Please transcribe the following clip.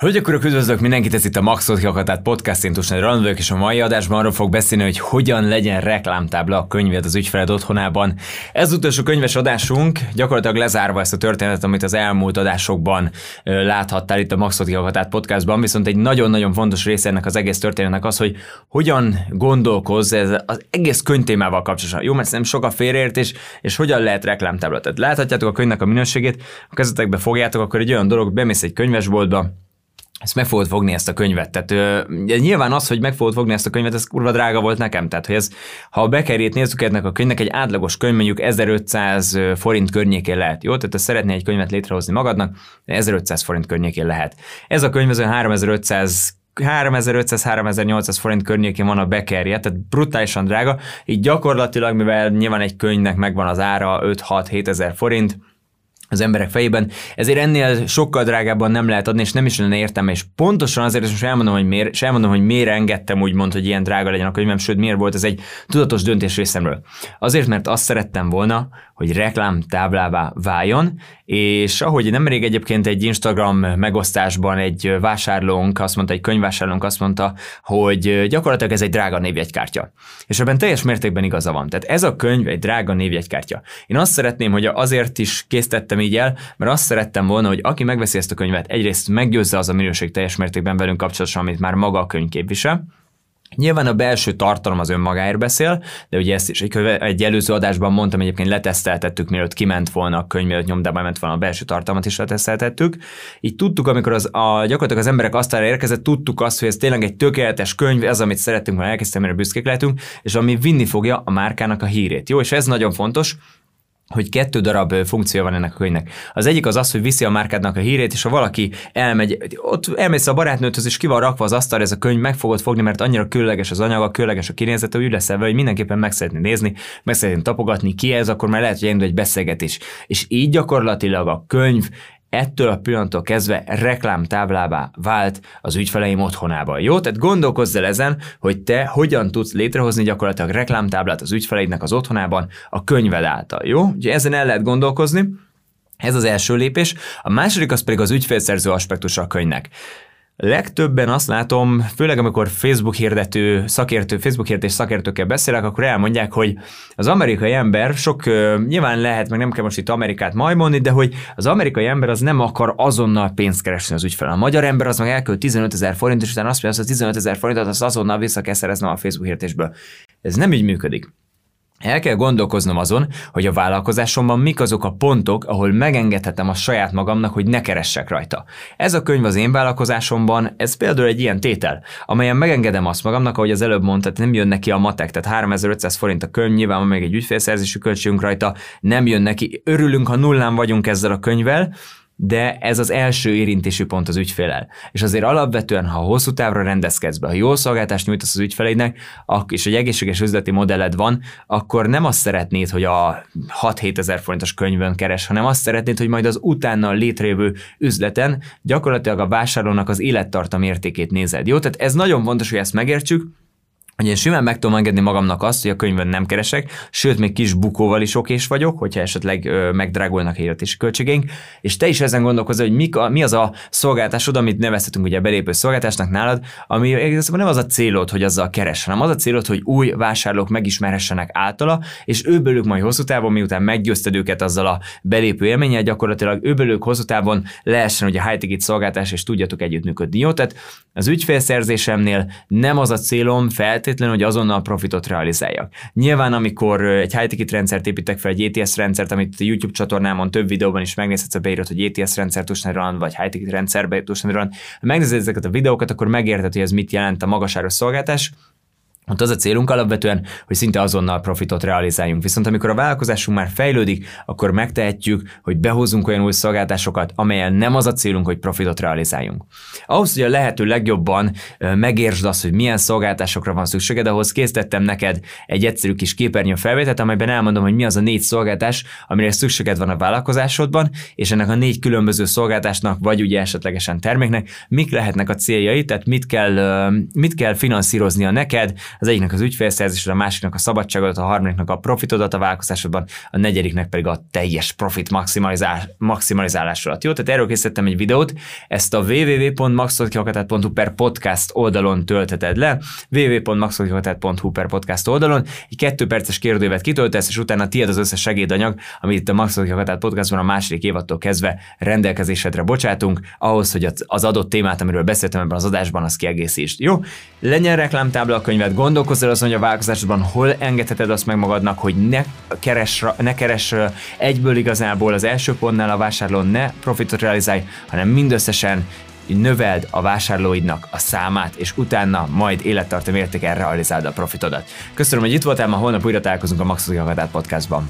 Hölgyek, urak, üdvözlök mindenkit, ez itt a Maxot Kiakatát podcast, én Tusnál Randvők, és a mai adásban arról fog beszélni, hogy hogyan legyen reklámtábla a könyved az ügyfeled otthonában. Ez utolsó könyves adásunk, gyakorlatilag lezárva ezt a történetet, amit az elmúlt adásokban láthattál itt a Maxot Kiakatát podcastban, viszont egy nagyon-nagyon fontos része ennek az egész történetnek az, hogy hogyan gondolkozz ez az egész könyvtémával kapcsolatban. Jó, mert nem sok a félreértés, és hogyan lehet reklámtábla. Tehát láthatjátok a könyvnek a minőségét, a kezetekbe fogjátok, akkor egy olyan dolog, bemész egy könyvesboltba, ezt meg fogod fogni ezt a könyvet. Tehát ö, nyilván az, hogy meg fogod fogni ezt a könyvet, ez kurva drága volt nekem. Tehát, hogy ez, ha a bekerét nézzük ennek a könyvnek, egy átlagos könyv mondjuk 1500 forint környékén lehet. Jó? Tehát, ha szeretnél egy könyvet létrehozni magadnak, 1500 forint környékén lehet. Ez a könyv az 3500 3500-3800 forint környékén van a bekerje, tehát brutálisan drága, így gyakorlatilag, mivel nyilván egy könyvnek megvan az ára 5-6-7 ezer forint, az emberek fejében, ezért ennél sokkal drágábban nem lehet adni, és nem is lenne értelme, és pontosan azért, és most elmondom, hogy miért, és elmondom, hogy miért engedtem úgymond, hogy ilyen drága legyen a könyvem, sőt, miért volt ez egy tudatos döntés részemről. Azért, mert azt szerettem volna, hogy reklám táblává váljon, és ahogy nemrég egyébként egy Instagram megosztásban egy vásárlónk azt mondta, egy könyvvásárlónk azt mondta, hogy gyakorlatilag ez egy drága névjegykártya. És ebben teljes mértékben igaza van. Tehát ez a könyv egy drága névjegykártya. Én azt szeretném, hogy azért is készítettem így el, mert azt szerettem volna, hogy aki megveszi ezt a könyvet, egyrészt meggyőzze az a minőség teljes mértékben velünk kapcsolatosan, amit már maga a könyv képvisel, Nyilván a belső tartalom az önmagáért beszél, de ugye ezt is egy, egy előző adásban mondtam, egyébként leteszteltettük, mielőtt kiment volna a könyv, mielőtt nyomdában ment volna a belső tartalmat is leteszteltettük. Így tudtuk, amikor az, a, gyakorlatilag az emberek asztalra érkezett, tudtuk azt, hogy ez tényleg egy tökéletes könyv, ez, amit szeretünk, mert elkezdtem, mire büszkék lehetünk, és ami vinni fogja a márkának a hírét. Jó, és ez nagyon fontos, hogy kettő darab funkció van ennek a könyvnek. Az egyik az az, hogy viszi a márkádnak a hírét, és ha valaki elmegy, ott elmész a barátnőthöz, és ki van rakva az asztal, ez a könyv, meg fogod fogni, mert annyira különleges az anyaga, különleges a kinézete, hogy leszel hogy mindenképpen meg szeretni nézni, meg szeretni tapogatni, ki ez, akkor már lehet, hogy elindul egy beszélgetés. És így gyakorlatilag a könyv ettől a pillanattól kezdve reklámtáblává vált az ügyfeleim otthonában. Jó? Tehát gondolkozz el ezen, hogy te hogyan tudsz létrehozni gyakorlatilag reklámtáblát az ügyfeleidnek az otthonában a könyved által. Jó? Ugye ezen el lehet gondolkozni. Ez az első lépés. A második az pedig az ügyfélszerző aspektusa a könyvnek. Legtöbben azt látom, főleg amikor Facebook hirdető szakértő, Facebook hirdetés szakértőkkel beszélek, akkor elmondják, hogy az amerikai ember sok, nyilván lehet, meg nem kell most itt Amerikát majmolni, de hogy az amerikai ember az nem akar azonnal pénzt keresni az ügyfele. A magyar ember az meg elkölt 15 ezer forint, és utána azt mondja, hogy az 15 ezer forintot azt azonnal vissza kell szereznem a Facebook hirdetésből. Ez nem így működik. El kell gondolkoznom azon, hogy a vállalkozásomban mik azok a pontok, ahol megengedhetem a saját magamnak, hogy ne keressek rajta. Ez a könyv az én vállalkozásomban, ez például egy ilyen tétel, amelyen megengedem azt magamnak, ahogy az előbb mondtad, nem jön neki a matek, tehát 3500 forint a könyv, nyilván még egy ügyfélszerzési költségünk rajta, nem jön neki. Örülünk, ha nullán vagyunk ezzel a könyvvel, de ez az első érintési pont az ügyfélel. És azért alapvetően, ha hosszú távra rendezkedsz be, ha jó szolgáltást nyújtasz az ügyfeleidnek, és egy egészséges üzleti modelled van, akkor nem azt szeretnéd, hogy a 6-7 ezer forintos könyvön keres, hanem azt szeretnéd, hogy majd az utána létrejövő üzleten gyakorlatilag a vásárlónak az élettartam értékét nézed. Jó, tehát ez nagyon fontos, hogy ezt megértsük, hogy én simán meg tudom engedni magamnak azt, hogy a könyvben nem keresek, sőt, még kis bukóval is okés vagyok, hogyha esetleg ö, megdrágulnak a életési költségeink, és te is ezen gondolkozol, hogy mik a, mi az a szolgáltásod, amit nevezhetünk ugye a belépő szolgáltásnak nálad, ami igazából nem az a célod, hogy azzal keres, hanem az a célod, hogy új vásárlók megismerhessenek általa, és őbőlük majd hosszú távon, miután meggyőzted őket azzal a belépő élménnyel, gyakorlatilag őbőlük hosszú távon lehessen ugye high ticket szolgáltás, és tudjatok együttműködni. Jó, tehát az ügyfélszerzésemnél nem az a célom feltétlenül, feltétlenül, hogy azonnal profitot realizáljak. Nyilván, amikor egy high ticket rendszert építek fel, egy ETS rendszert, amit a YouTube csatornámon több videóban is megnézhetsz, a beírod, hogy ETS rendszer tusnál vagy high ticket rendszer tusnál megnézed ezeket a videókat, akkor megérted, hogy ez mit jelent a magasáros szolgáltás, ott az a célunk alapvetően, hogy szinte azonnal profitot realizáljunk. Viszont amikor a vállalkozásunk már fejlődik, akkor megtehetjük, hogy behozunk olyan új szolgáltásokat, amelyen nem az a célunk, hogy profitot realizáljunk. Ahhoz, hogy a lehető legjobban megértsd azt, hogy milyen szolgáltásokra van szükséged, ahhoz készítettem neked egy egyszerű kis képernyő felvételt, amelyben elmondom, hogy mi az a négy szolgáltás, amire szükséged van a vállalkozásodban, és ennek a négy különböző szolgáltásnak, vagy ugye esetlegesen terméknek, mik lehetnek a céljai, tehát mit kell, mit kell finanszíroznia neked, Az egyiknek az ügyfélszerzésed, a másiknak a szabadságodat, a harmadiknak a profitodat a vállalkozásodban, a negyediknek pedig a teljes profit maximalizál, maximalizálásodat. Jó, tehát erről készítettem egy videót, ezt a www.maxotkihakatat.hu per podcast oldalon töltheted le, www.maxotkihakatat.hu per podcast oldalon, egy kettő perces kérdőívet kitöltesz, és utána tiéd az összes segédanyag, amit itt a Maxotkihakatat podcastban a második évattól kezdve rendelkezésedre bocsátunk, ahhoz, hogy az adott témát, amiről beszéltem ebben az adásban, az kiegészítsd. Jó? Legyen reklámtábla a könyvet, gondolkozz el azon, hogy a vállalkozásodban hol engedheted azt meg magadnak, hogy ne keres, ne keres egyből igazából az első pontnál a vásárlón ne profitot realizálj, hanem mindösszesen növeld a vásárlóidnak a számát, és utána majd élettartam értéken realizáld a profitodat. Köszönöm, hogy itt voltál, ma holnap újra találkozunk a Maxos Podcastban.